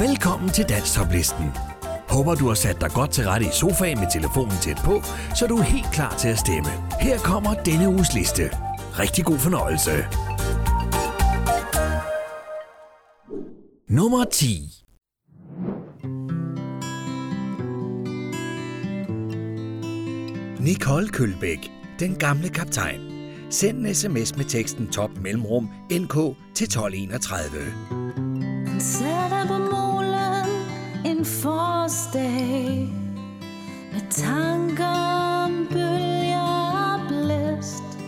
Velkommen til Danstoplisten. Håber du har sat dig godt til rette i sofaen med telefonen tæt på, så du er helt klar til at stemme. Her kommer denne uges liste. Rigtig god fornøjelse. Nummer 10 Nicole Kølbæk, den gamle kaptajn. Send en sms med teksten top mellemrum NK til 1231. Han sætter på en forårsdag med tanker om bølger og blæst.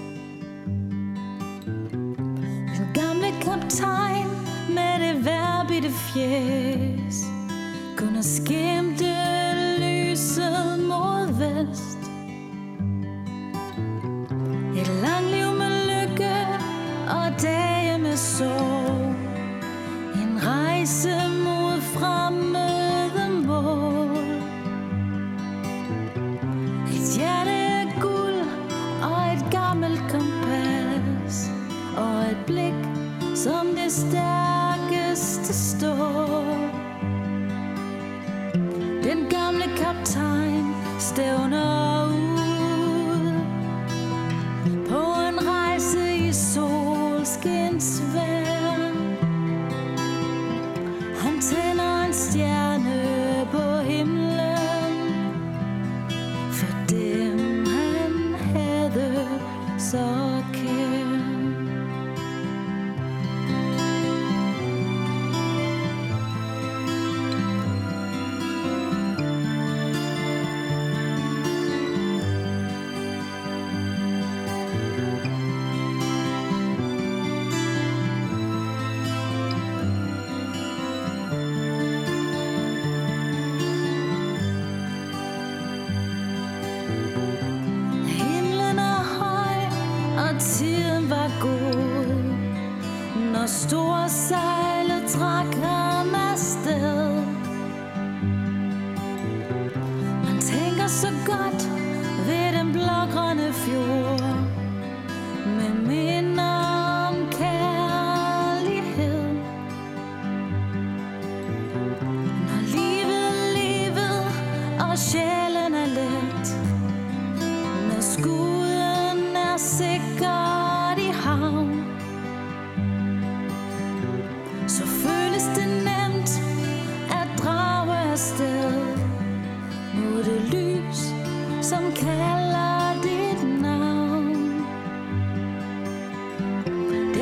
Den gamle kaptajn med det værbitte fjes kunne skimte lyset mod vest. Et langt liv med lykke og dage med sorg.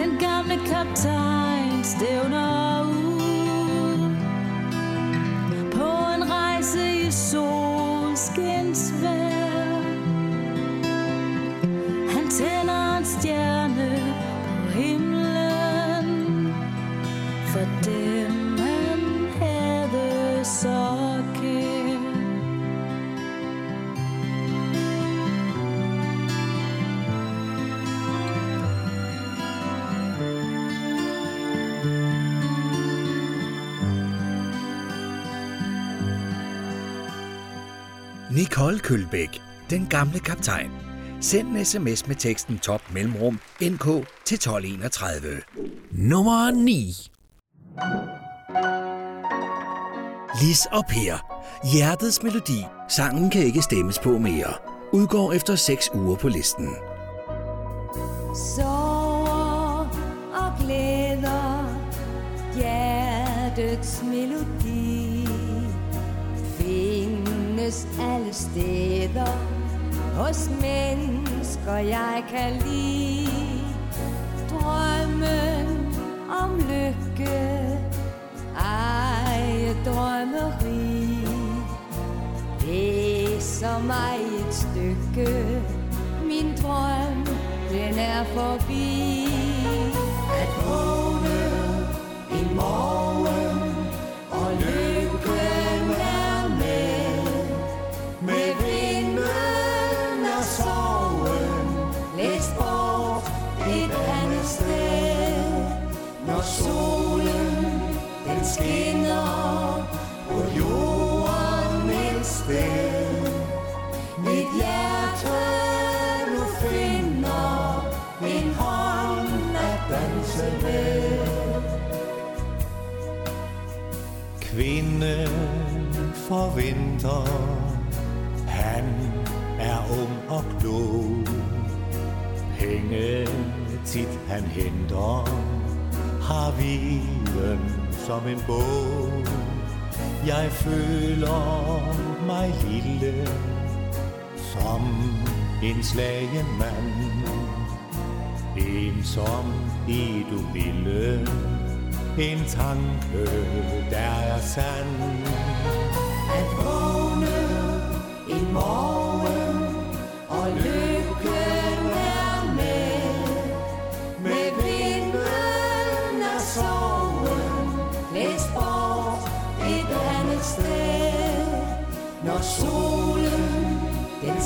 Den gamle kaptajn stævner ud Nicole Kølbæk, den gamle kaptajn. Send en sms med teksten top mellemrum NK til 1231. Nummer 9 Lis og Per. Hjertets melodi. Sangen kan ikke stemmes på mere. Udgår efter 6 uger på listen. Sover og glæder Hjertets melodi Findes alle steder. Hos mennesker jeg kan lide. Drømmen om lykke. Ej, drømmeri. Læser mig et stykke. Min drøm, den er forbi. At vågne skinner På jorden et sted. Mit hjerte nu finder En hånd at danse med. Kvinde forventer Han er ung og klog. Penge tit han henter Har viden som en bog. Jeg føler mig lille Som en slagen mand. Ensom i du ville. En tanke, der er sand. At vågne en morgen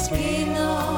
den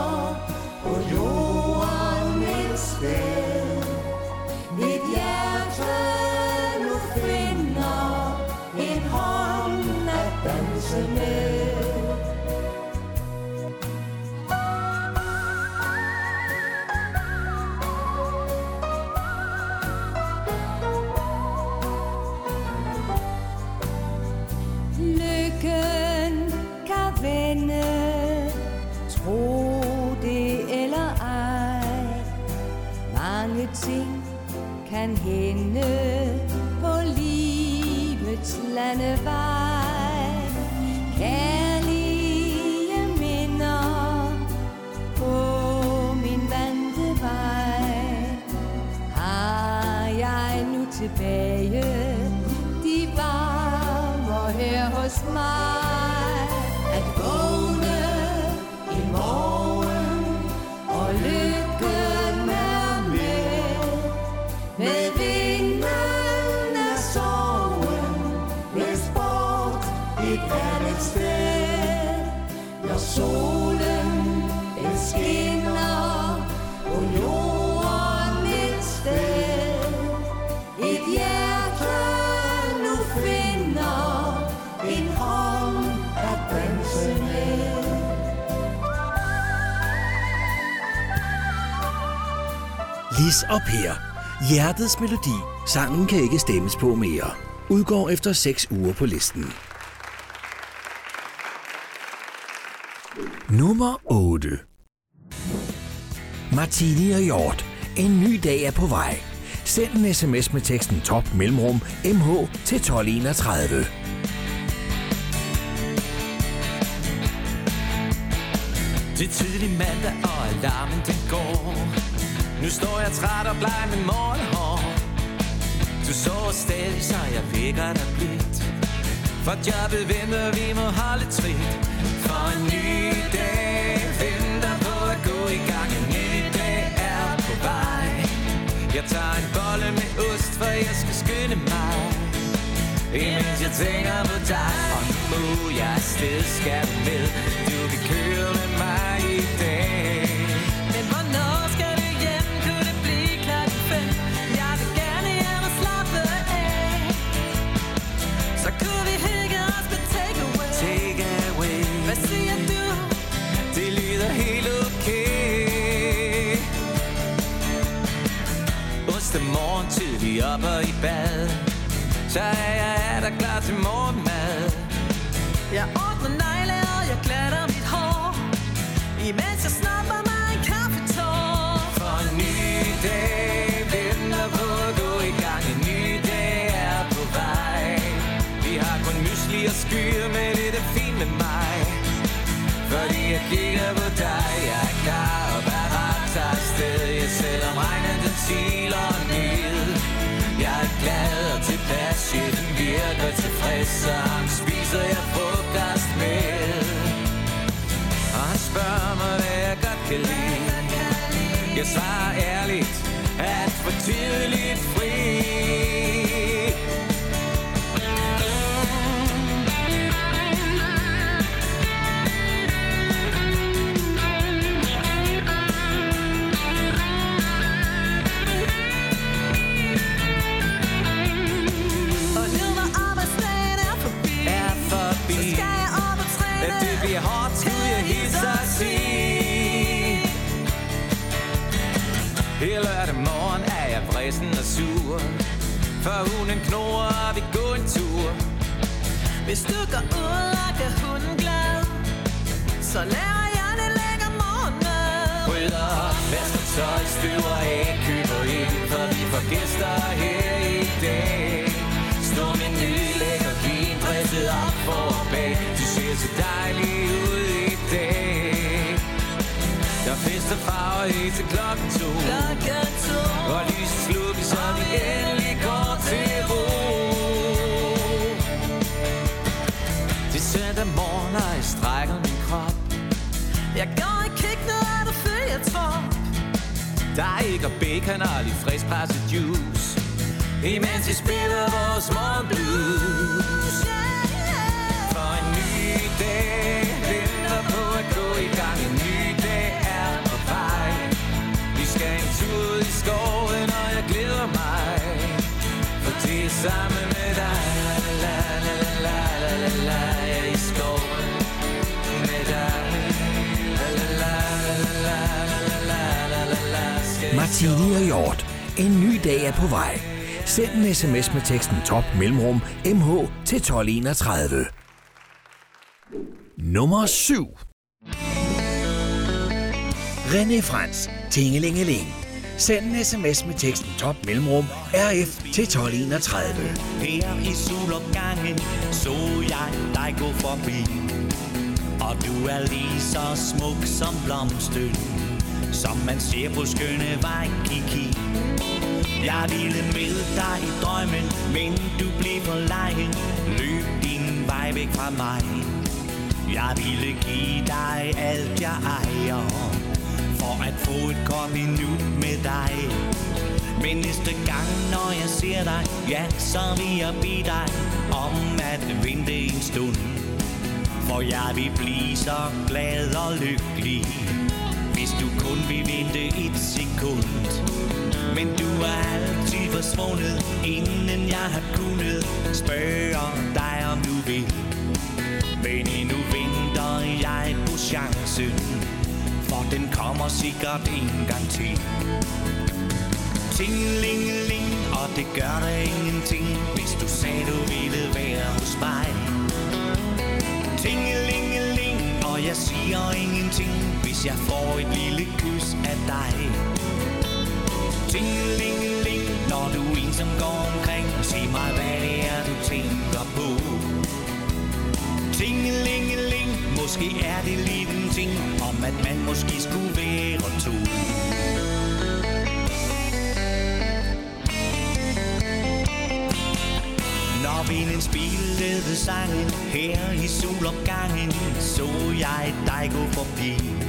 Lis og Per. Hjertets melodi. Sangen kan ikke stemmes på mere. Udgår efter 6 uger på listen. Nummer 8. Martini og Hjort. En ny dag er på vej. Send en sms med teksten top mellemrum mh til 1231. Det er tidlig mandag, og alarmen den går nu står jeg træt og bleg med morgenhår Du så stadig, så jeg vækker dig blidt For jobbet venter, vi må holde trit. For en ny dag venter på at gå i gang. En ny dag er på vej. Jeg tager en bolle med ost, for jeg skal skynde mig. Imens jeg tænker på dig. Og nu må jeg afsted skal du med. Du kan køre med mig næste morgen tidlig op og i bad. Så er jeg er der klar til morgenmad. Jeg Så ham spiser jeg frokost med. Og han spørger mig hvad jeg godt kan lide. Jeg svarer ærligt At for tidligt. For hunden knurrer, vi går en tur. Hvis du går ud og gør hunden glad. Så laver jeg det lækker morgenmad Rydder op, vasker tøj, støver af, køber ind For vi får gæster her i dag. Stor menu, lækker vin, dresset op for bag Du ser så dejlig ud i dag. Der er fest og farver helt til klokken to. Klokken to. Og lyset Der er ikke og bacon og lidt frisk presset juice Imens vi spiller vores morgenblues For en ny dag venter på at gå i gang. En ny dag er på vej. Vi skal en tur ud i skoven, og jeg glæder mig. For det er sammen med dig. Tidligere vi Hjort. En ny dag er på vej. Send en sms med teksten top mellemrum mh til 1231. Nummer 7. René Frans, Tingelingeling. Send en sms med teksten top mellemrum rf til 1231. Her i solopgangen så jeg dig gå forbi Og du er lige så smuk som blomsten som man ser på skønne vej, Kiki. Jeg ville med dig i drømmen Men du blev for lejen. Løb din vej væk fra mig. Jeg ville give dig alt jeg ejer. For at få et kort minut med dig. Men næste gang, når jeg ser dig, ja, så vil jeg bede dig om at vente en stund. For jeg vil blive så glad og lykkelig, du kun vil vente et sekund. Men du er altid forsvundet, inden jeg har kunnet spørge dig, om du vil. Men endnu venter jeg på chancen, for den kommer sikkert en gang til. Tingelingeling, og det gør der ingenting, hvis du sagde, du ville være hos mig. Tingelingeling, og jeg siger ingenting, hvis jeg får et lille kys af dig. Tingelingeling, når du ensom går omkring, sig mig, hvad det er, du tænker på. Tingelingeling, måske er det lige den ting, om at man måske skulle være to. Når vinden spillede sangen her i solopgangen, så jeg dig gå forbi.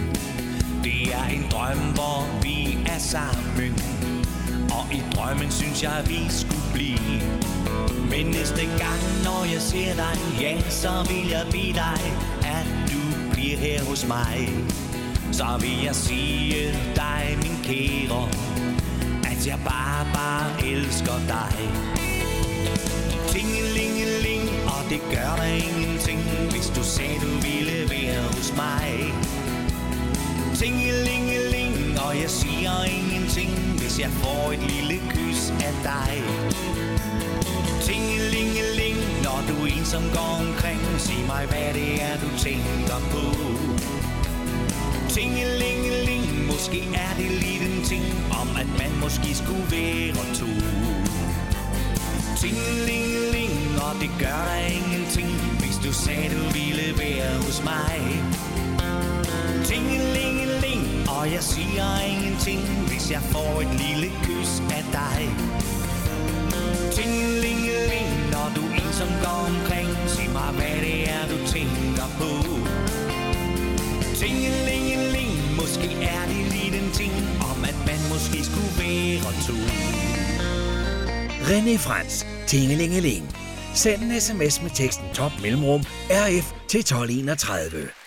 Er en drøm, hvor vi er sammen, og i drømmen synes jeg, vi skulle blive. Men næste gang, når jeg ser dig, ja, så vil jeg bede dig, at du bliver her hos mig. Så vil jeg sige dig, min kære, at jeg bare, bare elsker dig. Tingelingeling, og det gør der ingenting, hvis du sagde, du ville være hos mig. Tingelingeling, og jeg siger ingenting, hvis jeg får et lille kys af dig. Tingelingeling, når du ensom går omkring, sig mig, hvad det er, du tænker på. Tingelingeling, måske er det lige den ting, om at man måske skulle være to. Tingelingeling, og det gør dig ingenting, hvis du sagde, du ville være hos mig. Og jeg siger ingenting, hvis jeg får et lille kys af dig. Tingelingeling, når du ensom går omkring, sig mig, hvad det er, du tænker på. Tingelingeling, måske er det lige den ting, om at man måske skulle være to. René Frans, Tingelingeling. Send en sms med teksten top mellemrum RF til 1231.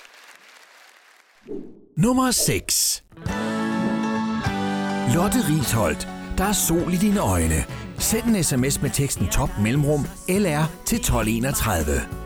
Nummer 6. Lotte Risholdt. Der er sol i dine øjne. Send en sms med teksten top mellemrum LR til 1231.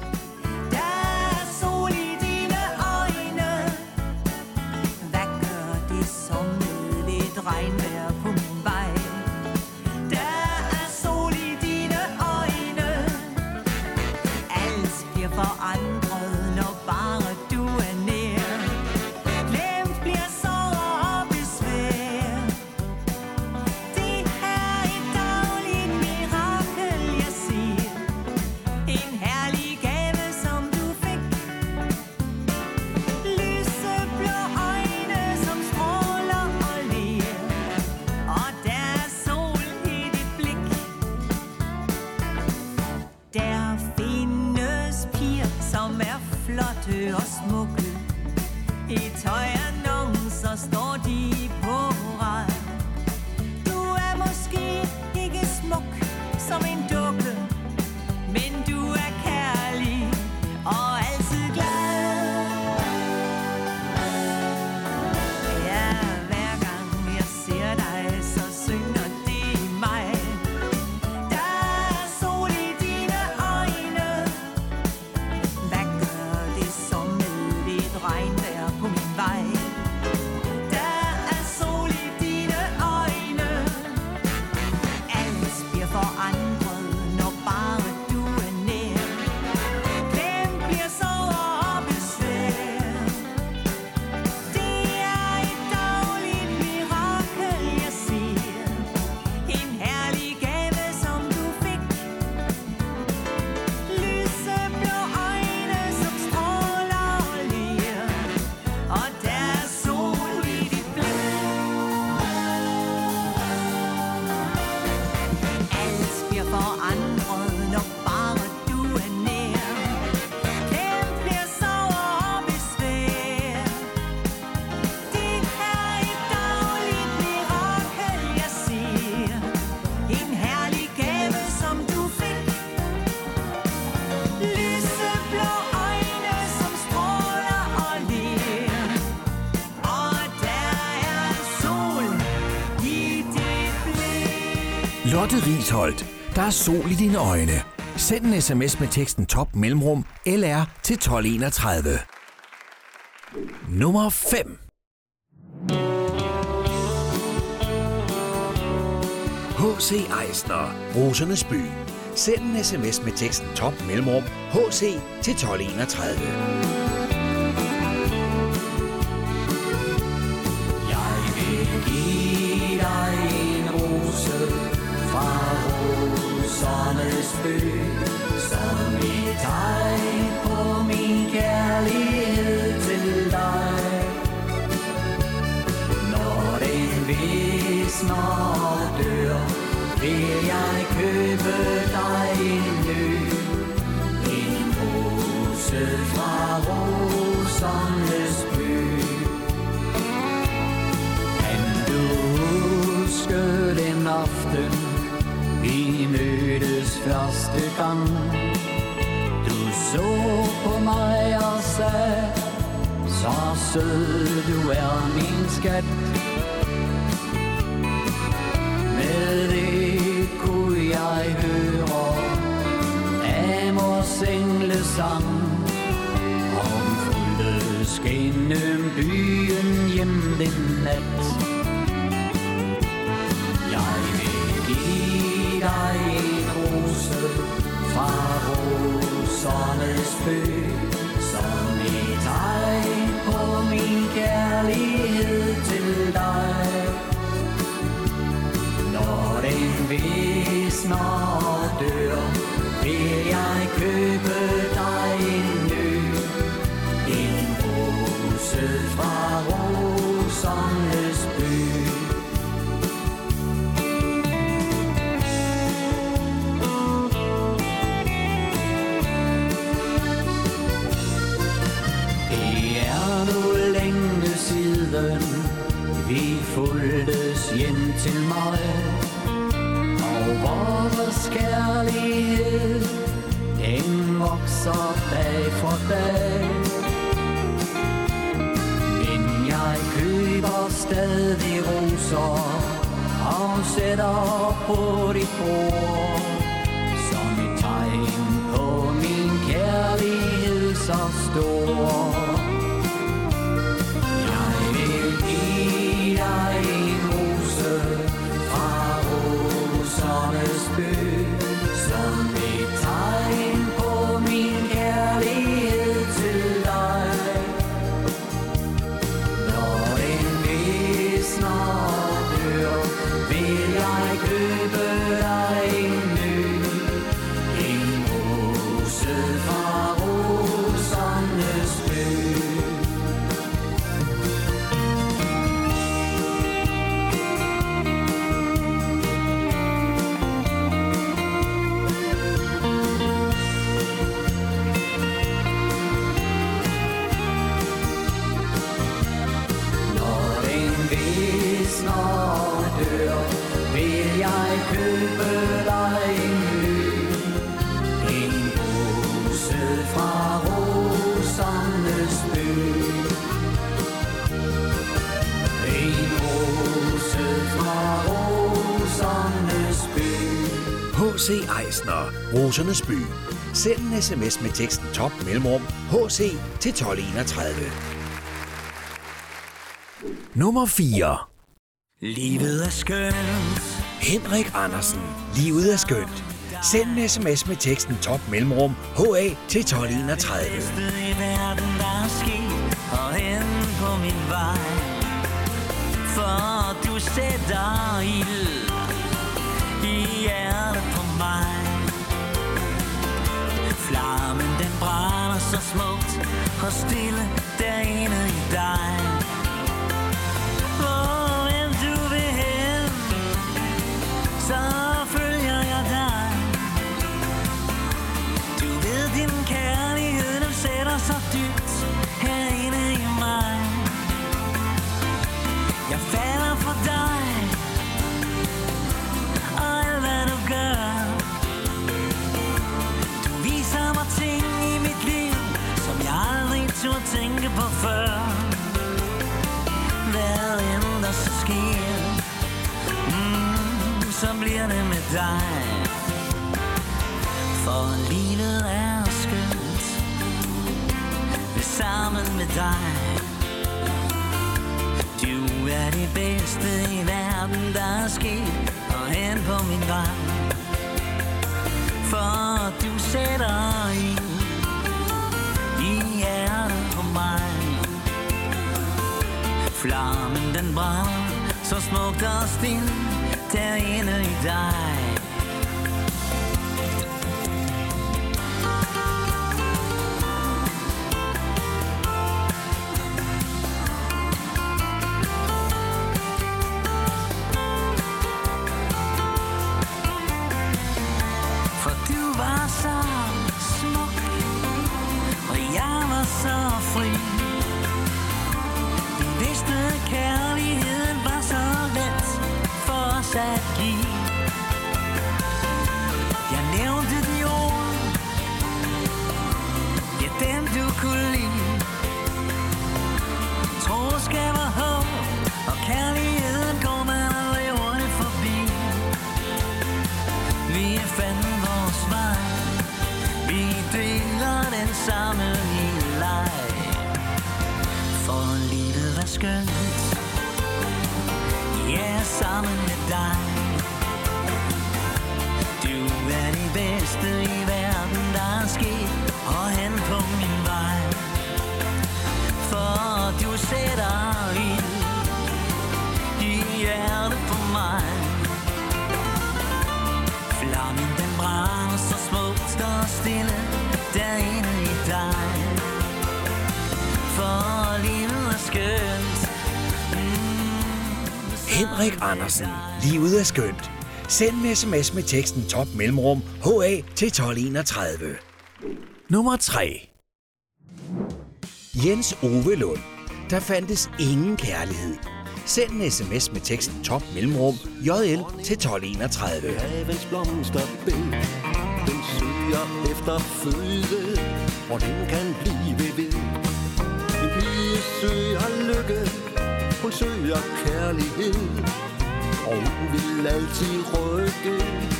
Lotte Risholdt, der er sol i dine øjne. Send en sms med teksten top mellemrum LR til 1231. Nummer 5. H.C. Eisner, Rosernes By. Send en sms med teksten top mellemrum HC til 1231. rosernes by, som i tegn på min kærlighed til dig. Når den visner og dør, vil jeg købe dig en ny. En rose fra rosernes by. Kan du huske vi mødtes første gang? Du så på mig og sagde, så sød du er min skat. Med det kunne jeg høre Amors englesang Om fulde gennem byen hjem den nat give dig en rose fra rosernes by Som et tegn på min kærlighed til dig. Når den visner hjem til mig. Og vores kærlighed, den vokser dag for dag. Men jeg køber stadig roser og sætter på dit bord. købe dig en ny En rose fra rosernes by En rose fra rosernes by H.C. Eisner, Rosernes by. Send en sms med teksten top mellemrum HC til 1231. Nummer 4 Livet er skønt Henrik Andersen. Livet er skønt. Send en sms med teksten top mellemrum HA til 1231. bedste i verden, der er sket Og på min vej For du sætter ild I hjertet på mig Flammen den brænder så smukt Og stille derinde i dig Så følger jeg dig du ved, din kærlighed, den sætter sig dybt herinde i mig. Jeg falder for dig, og alt hvad du gør. Du viser mig ting i mit liv, som jeg aldrig turde tænke på før. Hvad end der så sker, så bliver det med dig. For livet er skønt. Sammen med dig. Du er det bedste i verden, der er sket. Og hen på min vej. For du sætter i. I hjertet på mig. Flammen den brænder Så smukt og stille. Derinde i dig For sammen med dig. Du er det bedste i verden, der er sket Og hen på min vej. For du sætter Henrik Andersen. Livet er skønt. Send en sms med teksten top mellemrum HA til 1231. Nummer 3. Jens Ove Lund. Der fandtes ingen kærlighed. Send en sms med teksten top mellemrum JL til 1231. Havens blomsterbed Den søger efter føde Hvor den kan blive ved En pige søger lykke forsøger kærlighed. Og hun vil altid rykke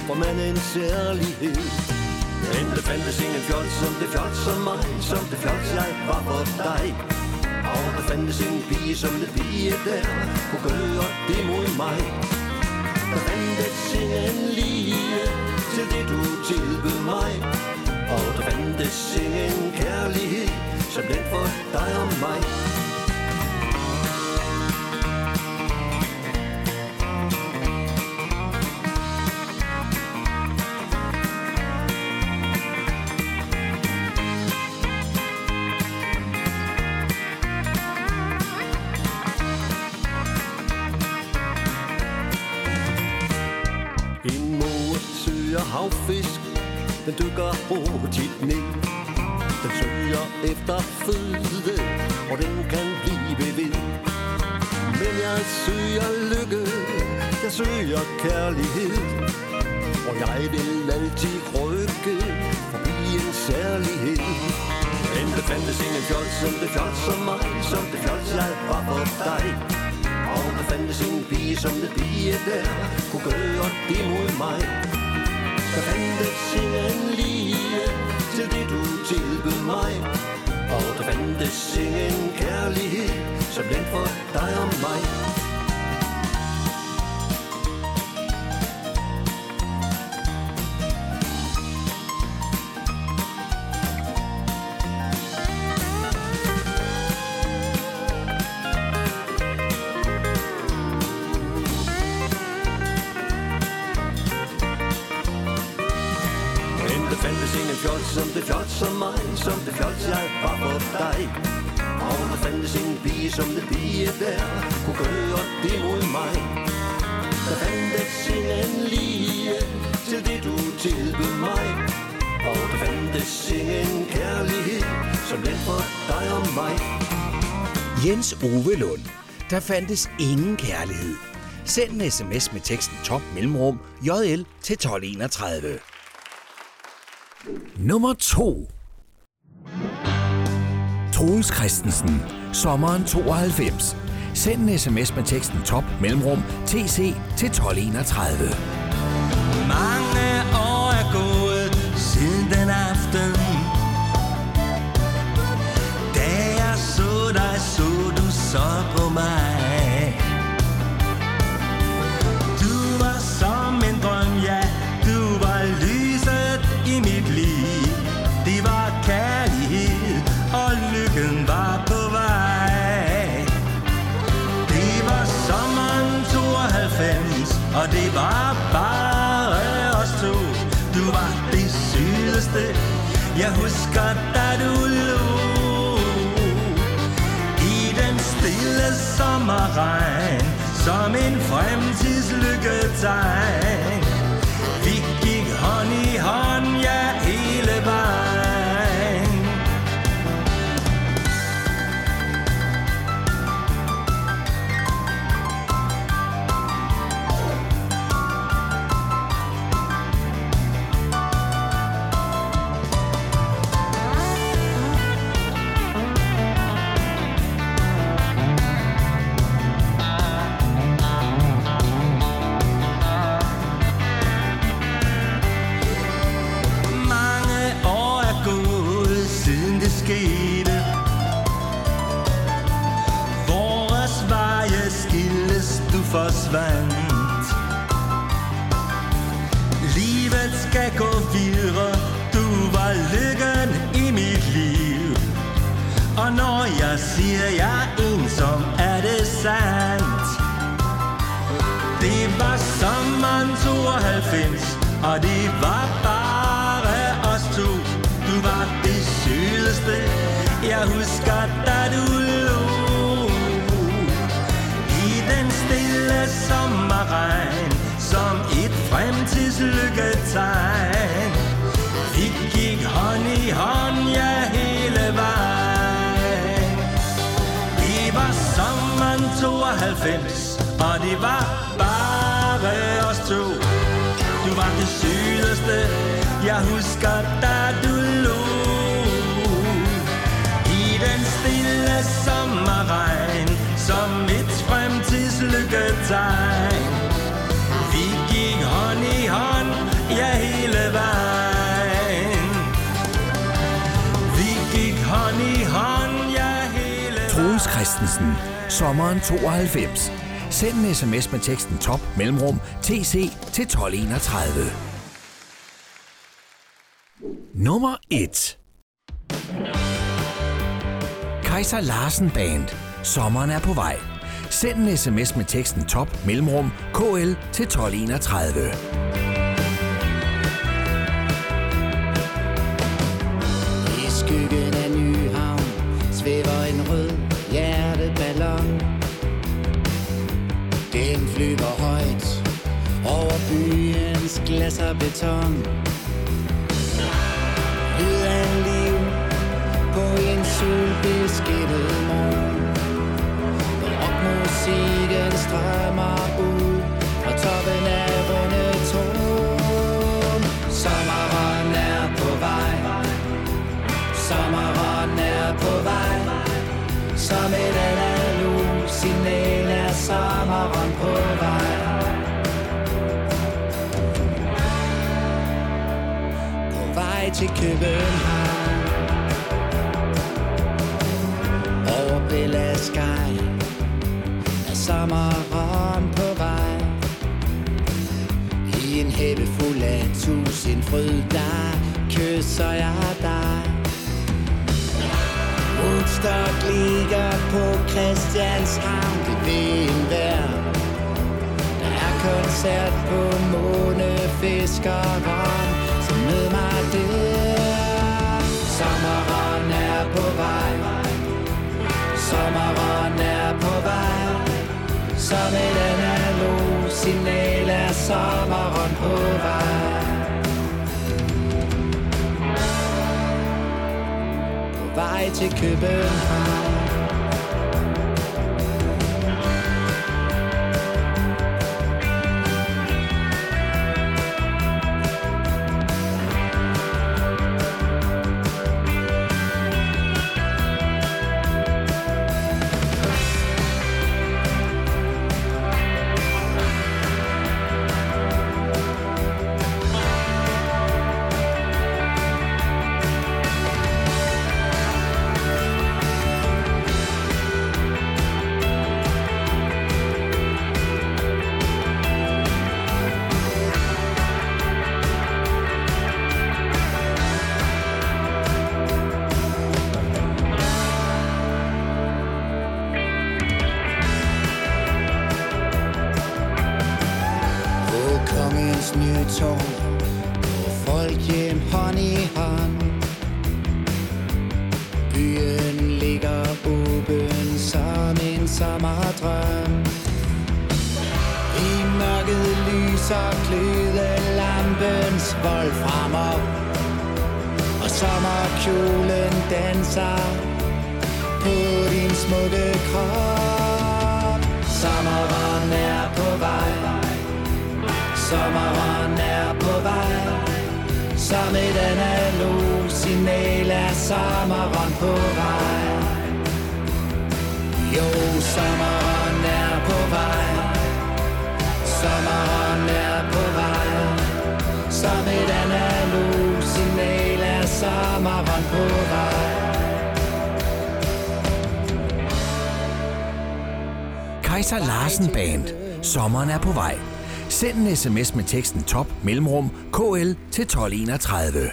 For man er en særlighed. Men der fandtes ingen fjols som det fjols som mig Som det fjols jeg var for dig. Og der fandtes ingen pige som det pige der Kunne gøre det mod mig. Der fandtes ingen lige til det du tilbød mig. Og der fandtes ingen kærlighed som den for dig og mig. Dykker hurtigt ned. Den søger efter føde Og den kan blive ved. Men jeg søger lykke Jeg søger kærlighed. Og jeg vil altid rykke Forbi en særlighed. Men der fandtes ingen fjols som det fjols som mig Som det fjols jeg var for dig? Og der fandtes en pige som det pige der Kunne gøre det mod mig? Der fandtes ingen lige til det du tilbød mig. Og der fandtes ingen kærlighed som den for dig og mig. Som det pige der Kunne gøre det mod mig Der fandtes ingen lige til det du tilbød mig Og der fandtes ingen kærlighed som den for dig og mig Jens Ove Lund. Der fandtes ingen kærlighed. Send en sms med teksten top mellemrum JL til 1231. Nummer 2 Troels Christensen. Sommeren 92. Send en sms med teksten top mellemrum TC til 1231. jeg husker. I den stille sommerregn, som en fremtidslykketegn. Vi den stille sommerregn, som et fremtidslykketegn. Vi gik hånd i hånd, ja, hele vejen. Vi gik hånd i hånd, ja, hele Troels Christensen. Sommeren 92. Send en sms med teksten top mellemrum TC til 1231. Nummer 1 Kaiser Larsen Band. Sommeren er på vej. Send en sms med teksten top mellemrum KL til 1231. I skyggen af Nyhavn svæver en rød hjerteballon. Den flyver højt over byens glas og beton. Lyd af på en solbeskinnet morgen. Rockmusikken strømmer ud fra toppen af Rundetårn. Sommeren er på vej. Sommeren er på vej Som et analog signal er sommeren på vej På vej til København sommeren på vej. I en hæppe fuld af tusind fryd Der kysser jeg dig. Woodstock ligger på Christianshavn Det ved en vær Der er koncert på Månefiskeren. Så mød mig der. Sommeren er på vej. Sommeren er på vej. Som et analog signal er sommeren på vej. På vej til København. Tårn. Går folk hjem hånd i hånd. Byen ligger åben som en sommerdrøm. I mørket lyser glødelampens vold frem op Og sommerkjolen danser på din smukke krop. Sommeren er på vej. Sommeren er på vej. Som et analog signal er sommeren på vej. Jo, sommeren er på vej. Sommeren er på vej. Som et analog signal er sommeren på vej. Kaiser Larsen Band. Sommeren er på vej. Send en sms med teksten top mellemrum KL til 1231.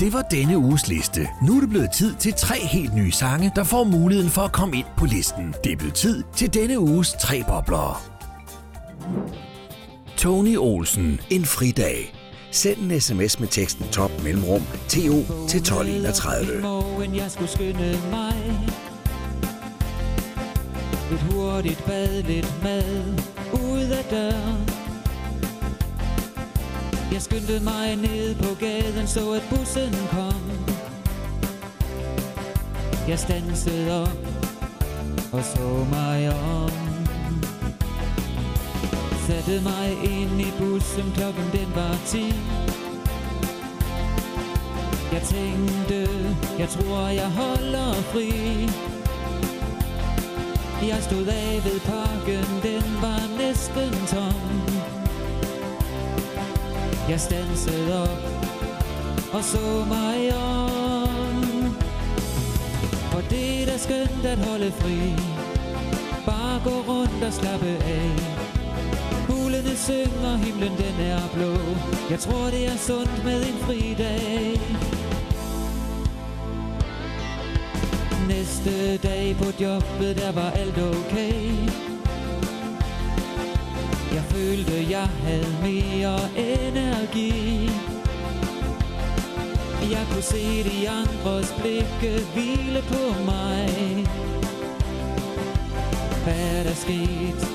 Det var denne uges liste. Nu er det blevet tid til tre helt nye sange, der får muligheden for at komme ind på listen. Det er blevet tid til denne uges tre bobler. Tony Olsen, en fridag. Send en sms med teksten top mellemrum TO til 1231. Morgen, jeg skulle skynde mig Et hurtigt bad, lidt mad dør Jeg skyndte mig ned på gaden Så at bussen kom. Jeg stansede op Og så mig om. Satte mig ind i bussen Klokken den var 10 Jeg tænkte, jeg tror jeg holder fri. Jeg stod af ved parken, den var næsten tom. Jeg stansede op og så mig om. For det er da skønt at holde fri. Bare gå rundt og slappe af. Fuglene synger, himlen den er blå. Jeg tror det er sundt med en fridag. Sidste dag på jobbet, der var alt okay. Jeg følte, jeg havde mere energi. Jeg kunne se de andres blikke hvile på mig. Hvad er der sket?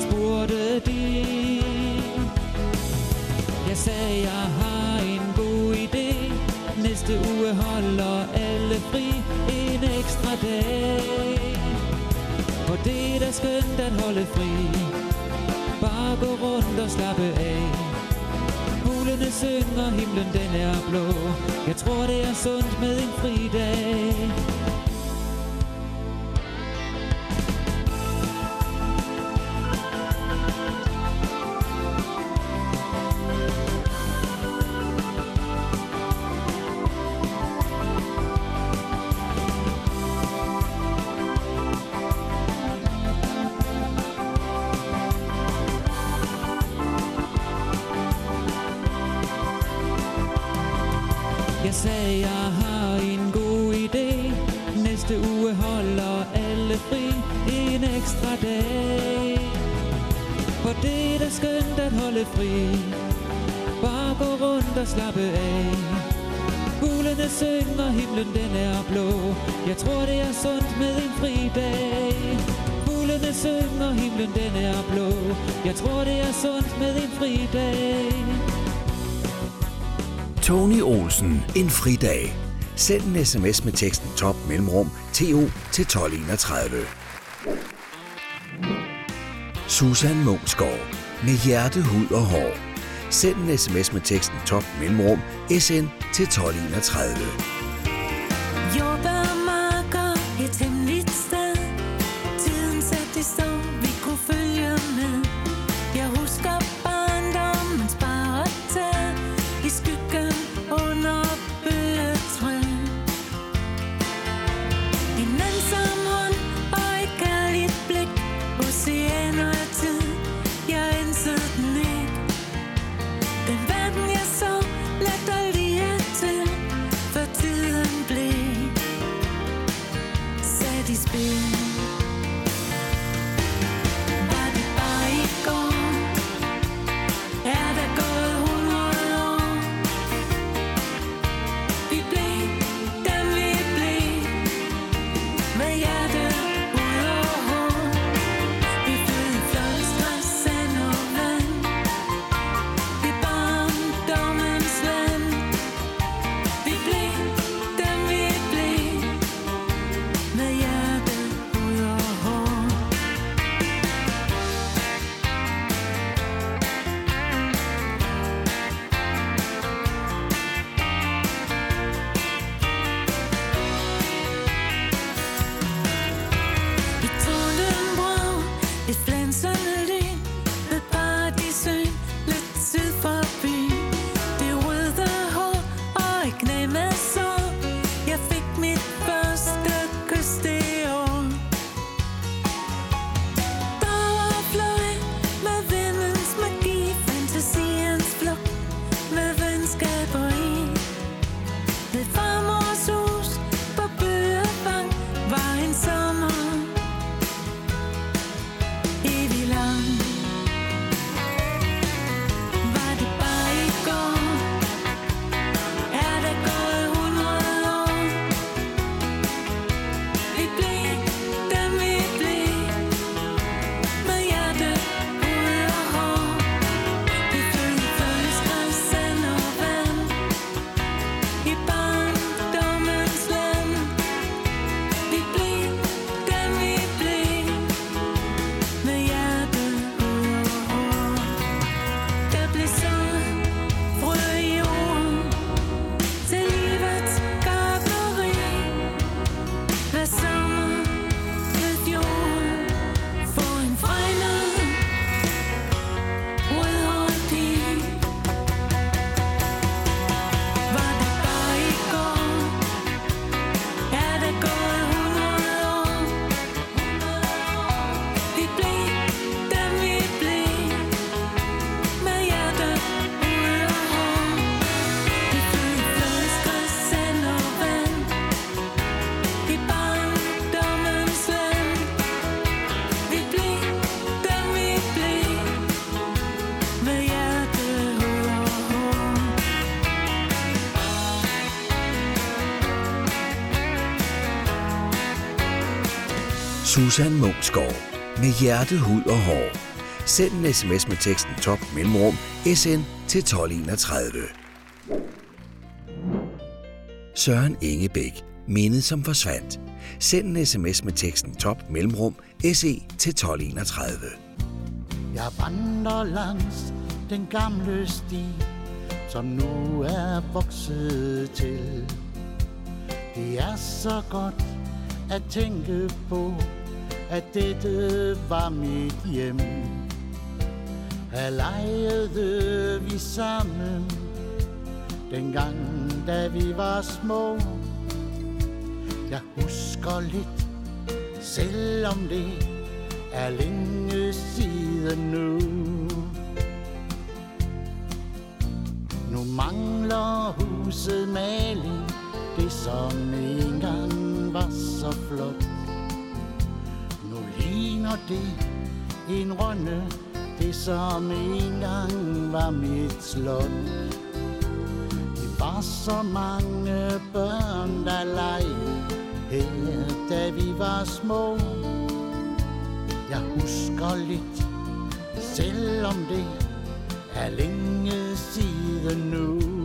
spurgte de. Jeg sagde, jeg har en god idé. Næste uge holder alle fri fra dag. For det er da skønt at holde fri. Bare gå rundt og slappe af. Fuglene synger, himlen den er blå. Jeg tror det er sundt med en fridage. Send en sms med teksten top mellemrum TO til 1231. Susan Mumsgaard. Med hjerte, hud og hår. Send en sms med teksten top mellemrum SN til 1231. Susan Munchsgaard. Med hjertet, hud og hår. Send en sms med teksten top mellemrum SN til 1231. Søren Ingebæk. Mindet som forsvandt. Send en sms med teksten top mellemrum SE til 1231. Jeg vandrer langs den gamle sti, som nu er vokset til. Det er så godt at tænke på, at dette var mit hjem. Her legede vi sammen, dengang da vi var små. Jeg husker lidt, selvom det er længe siden nu. Nu mangler huset maling, det som engang var så flot. Ligner det en runde, det som engang var mit slot. Det var så mange børn, der legede her, da vi var små. Jeg husker lidt, selvom det er længe siden nu.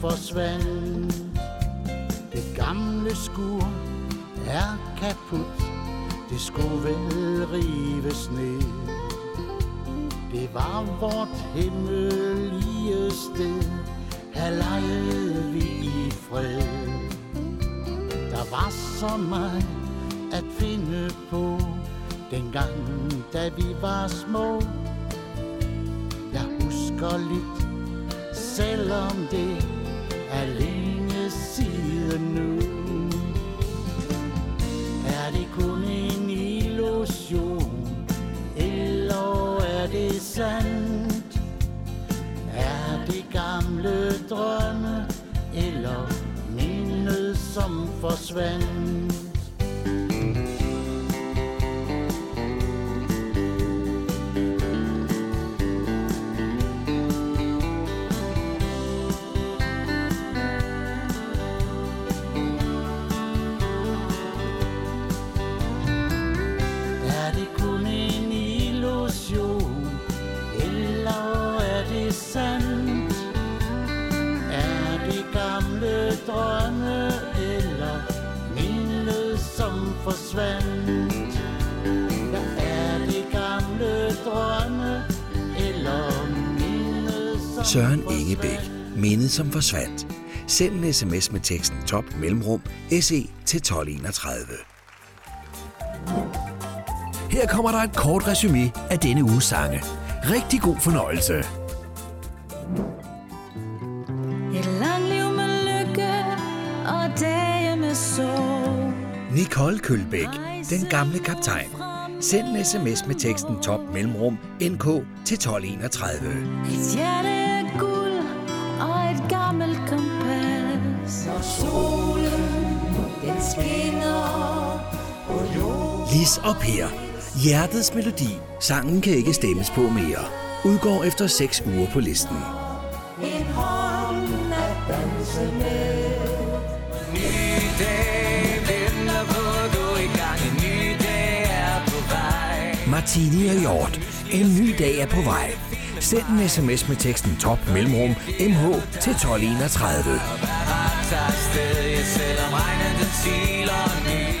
Forsvandt? Det gamle skur er kaput, det skulle vel rives ned. Det var vort himmelige sted, her legede vi i fred. Der var så meget at finde på, dengang da vi var små. Jeg husker lidt, selvom det alene side nu. Er det kun en illusion, eller er det sandt? Er det gamle drømme, eller mindet som forsvandt? Mindet som forsvandt. Send en sms med teksten top mellemrum SE til 1231. Her kommer der et kort resume af denne uges sange. Rigtig god fornøjelse. Et langt liv med lykke og dage med sorg. Nicole Kølbæk, den gamle kaptajn. Send en sms med teksten top mellemrum NK til 1231. Et hjerte Lis og Per. Hjertets melodi. Sangen kan ikke stemmes på mere. Udgår efter 6 uger på listen. En hånd at danse med. Ny dag venter på, du i gang. En ny dag er på vej. Martini og Hjort. En ny dag er på vej. Send en sms med teksten top mellemrum MH til 1231. Tager afsted, ja, selvom regnen den siler ned.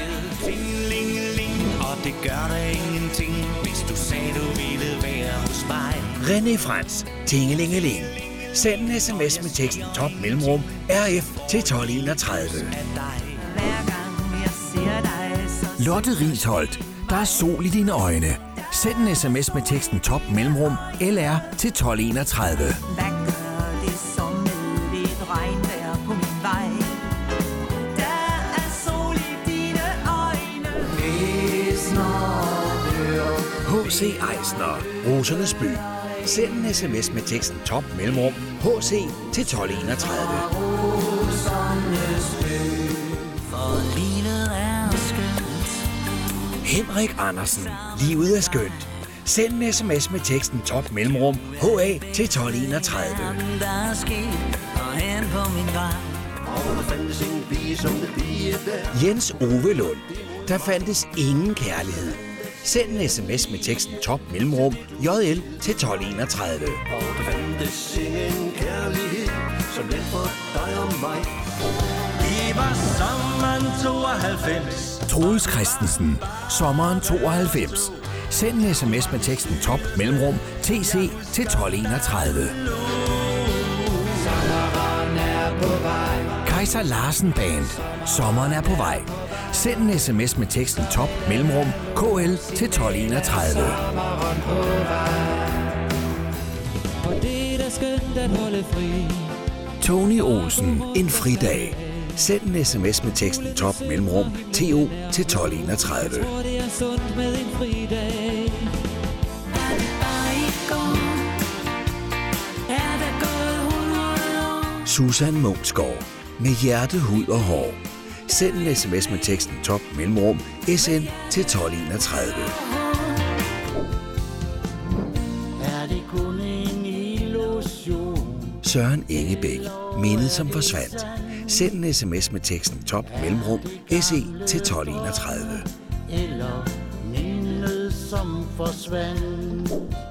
Ling, og det gør der ingenting, hvis du sagde, du ville være hos mig. René Frans. Tingelingeling. Send en sms med teksten top mellemrum RF til 1231. Hver gang jeg ser dig, så Lotte Risholdt. Der er sol i dine øjne. Send en sms med teksten top mellemrum LR til 1231. H.C. Eisner. Rosernes by. Send en sms med teksten top mellemrum HC til 1231. For livet er skønt. Henrik Andersen. Livet er skønt. Send en sms med teksten top mellemrum HA til 1231. Der er sket, og hen på min vej. Jens Ove Lund. Der fandtes ingen kærlighed. Send en sms med teksten top mellemrum JL til 1231. Og der fandtes ingen kærlighed som den for dig og mig. Vi var sammen 92. Troels Christensen. Sommeren 92. Send en sms med teksten top mellemrum TC til 1231. Kaiser Larsen Band. Sommeren er på vej. Send en sms med teksten top mellemrum KL til 1231. På det, der er skønt at holde fri. Tony Olsen, en fridag. Send en sms med teksten top mellemrum TO til 1231. Jeg tror, det er sundt med en fridag. Var det bare i går? Er der gået 100 år? Susan Munksgaard. Med hjerte, hud og hår. Send en sms med teksten top mellemrum SN til 1231. Er det kun en illusion? Søren Ingebæk. Mindet som forsvandt. Send en sms med teksten top mellemrum SE til 1231. Eller mindet som forsvandt?